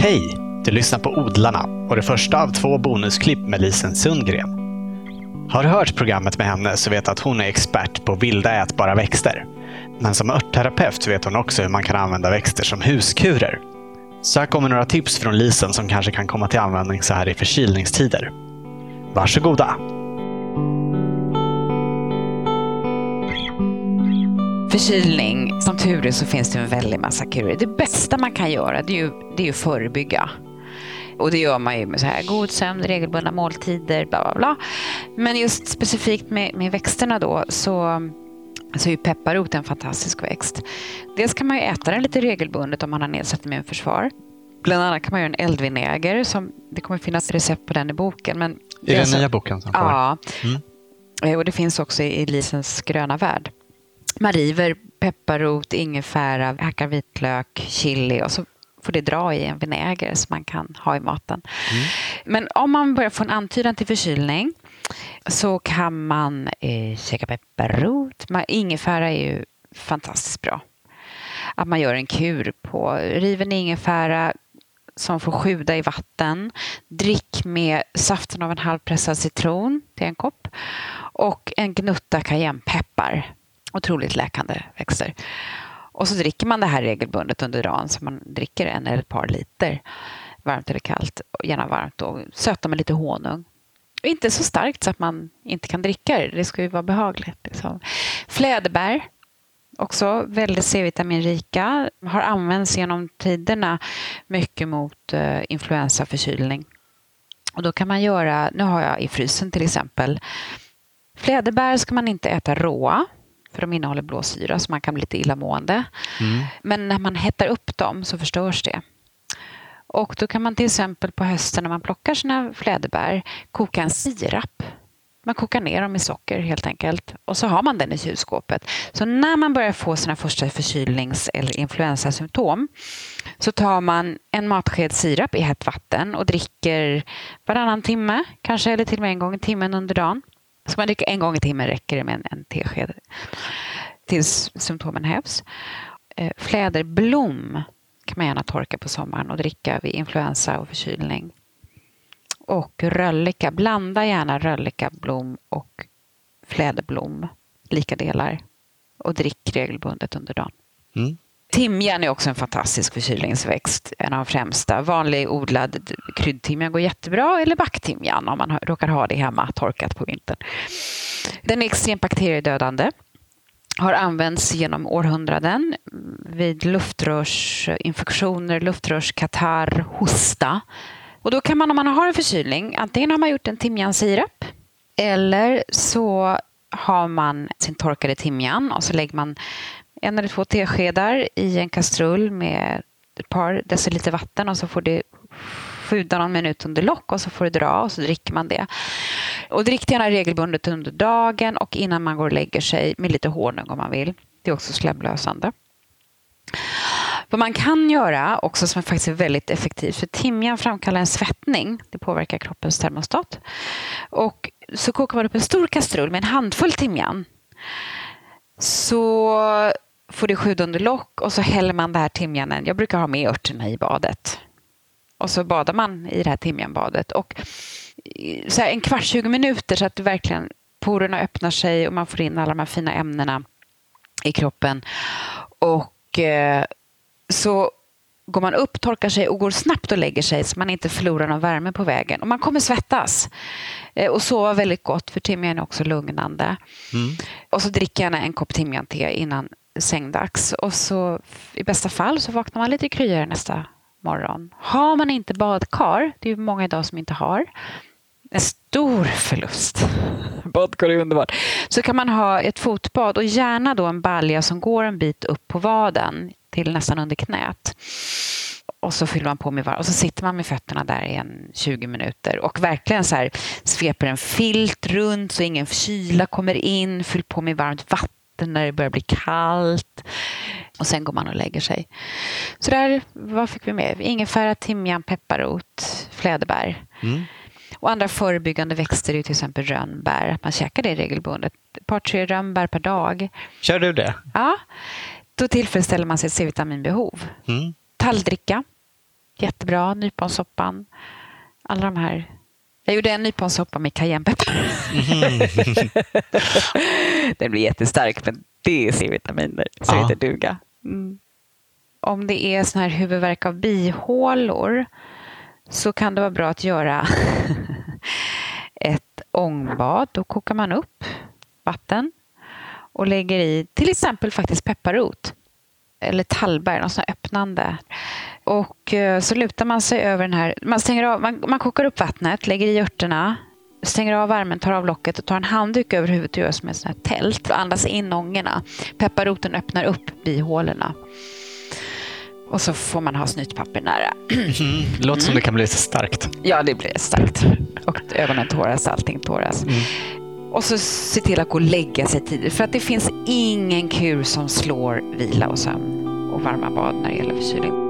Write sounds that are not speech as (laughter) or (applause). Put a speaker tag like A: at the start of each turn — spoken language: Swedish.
A: Hej! Du lyssnar på Odlarna och det första av två bonusklipp med Lisen Sundgren. Har du hört programmet med henne så vet att hon är expert på vilda ätbara växter. Men som örtterapeut vet hon också hur man kan använda växter som huskurer. Så här kommer några tips från Lisen som kanske kan komma till användning så här i förkylningstider. Varsågoda!
B: Förkylning, som tur är så finns det en väldig massa kurer. Det bästa man kan göra det är ju, det är ju förebygga. Och det gör man ju med så här god sömn, regelbundna måltider, bla bla bla. Men just specifikt med, med växterna då så så är pepparrot en fantastisk växt. Dels kan man ju äta den lite regelbundet om man har nedsatt immunförsvar. Bland annat kan man göra en eldvinäger. Som, det kommer finnas recept på den i boken. Men
A: I den alltså, nya boken? Som
B: ja. Mm. Eh, och det finns också i Lisens gröna värld. Man river pepparrot, ingefära, hackar vitlök, chili och så får det dra i en vinäger som man kan ha i maten. Mm. Men om man börjar få en antydan till förkylning så kan man eh, käka pepparrot. Ingefära är ju fantastiskt bra. Att man gör en kur på riven ingefära som får sjuda i vatten. Drick med saften av en halvpressad citron till en kopp och en gnutta cayennepeppar. Otroligt läkande växter. Och så dricker man det här regelbundet under dagen så man dricker en eller ett par liter varmt eller kallt, gärna varmt och söta med lite honung. Inte så starkt så att man inte kan dricka det. Det ska ju vara behagligt. Liksom. Fläderbär, också väldigt C-vitaminrika. Har använts genom tiderna mycket mot uh, influensaförkylning. Och då kan man göra, nu har jag i frysen till exempel, fläderbär ska man inte äta råa för de innehåller blåsyra så man kan bli lite illamående. Mm. Men när man hettar upp dem så förstörs det. Och då kan man till exempel på hösten när man plockar sina fläderbär koka en sirap. Man kokar ner dem i socker helt enkelt och så har man den i kylskåpet. Så när man börjar få sina första förkylnings eller influensasymptom så tar man en matsked sirap i hett vatten och dricker varannan timme, kanske eller till och med en gång i timmen under dagen. Ska man dricka en gång i timmen räcker det med en, en tesked tills symptomen hävs. Eh, fläderblom kan man gärna torka på sommaren och dricka vid influensa och förkylning. Och röllika, blanda gärna röllikablom och fläderblom, lika delar. Och drick regelbundet under dagen. Mm. Timjan är också en fantastisk förkylningsväxt, en av de främsta. Vanlig odlad kryddtimjan går jättebra, eller backtimjan om man råkar ha det hemma torkat på vintern. Den är extremt bakteriedödande har använts genom århundraden vid luftrörsinfektioner, luftrörskatarr, hosta. Och då kan man om man har en förkylning, antingen har man gjort en timjansirap eller så har man sin torkade timjan och så lägger man en eller två teskedar i en kastrull med ett par deciliter vatten och så får det sjuda någon minut under lock och så får det dra och så dricker man det. Och drick gärna regelbundet under dagen och innan man går och lägger sig med lite honung om man vill. Det är också slemlösande. Vad man kan göra också som faktiskt är väldigt effektivt, för timjan framkallar en svettning. Det påverkar kroppens termostat. Och så kokar man upp en stor kastrull med en handfull timjan. Så får det sjuda under lock och så häller man det här timjanen. Jag brukar ha med örterna i badet. Och så badar man i det här timjanbadet. Och så en kvart, 20 minuter så att verkligen porerna öppnar sig och man får in alla de här fina ämnena i kroppen. Och eh, så går man upp, torkar sig och går snabbt och lägger sig så man inte förlorar någon värme på vägen. Och man kommer svettas eh, och sova väldigt gott för timjan är också lugnande. Mm. Och så dricker jag en kopp timjante innan sängdags. Och så i bästa fall så vaknar man lite kryare nästa morgon. Har man inte badkar, det är många idag som inte har, en stor förlust. (laughs) Badkar är underbart. Så kan man ha ett fotbad och gärna då en balja som går en bit upp på vaden till nästan under knät. Och så fyller man på med varmt och så sitter man med fötterna där i en 20 minuter och verkligen så här sveper en filt runt så ingen kyla kommer in, fyll på med varmt vatten när det börjar bli kallt. Och sen går man och lägger sig. Så där, vad fick vi med? Ingefära, timjan, pepparrot, fläderbär. Mm. Och andra förebyggande växter är till exempel rönnbär. Att man käkar det regelbundet. Ett par, tre rönnbär per dag.
A: Kör du det?
B: Ja. Då tillfredsställer man sitt C-vitaminbehov. Mm. Talldricka. jättebra. Nyponsoppan. Alla de här. Jag gjorde en nyponsoppa med cayennepeppar. Mm. (laughs) Den blir jättestark, men det är C-vitaminer, så ja. det inte duga. Mm. Om det är sån här huvudvärk av bihålor så kan det vara bra att göra (laughs) ett ångbad. Då kokar man upp vatten och lägger i till exempel faktiskt pepparrot eller tallbär, något sånt öppnande. Och eh, så lutar man sig över den här. Man, stänger av, man, man kokar upp vattnet, lägger i örterna, stänger av värmen, tar av locket och tar en handduk över huvudet och gör som ett sånt här tält andas in ångorna. Pepparroten öppnar upp bihålorna. Och så får man ha snytpapper nära.
A: Mm. Låter som det kan bli så starkt.
B: Ja, det blir starkt. Och ögonen tåras, allting tåras. Mm. Och så se till att gå och lägga sig tidigt. För att det finns ingen kur som slår vila och sömn och varma bad när det gäller förkylning.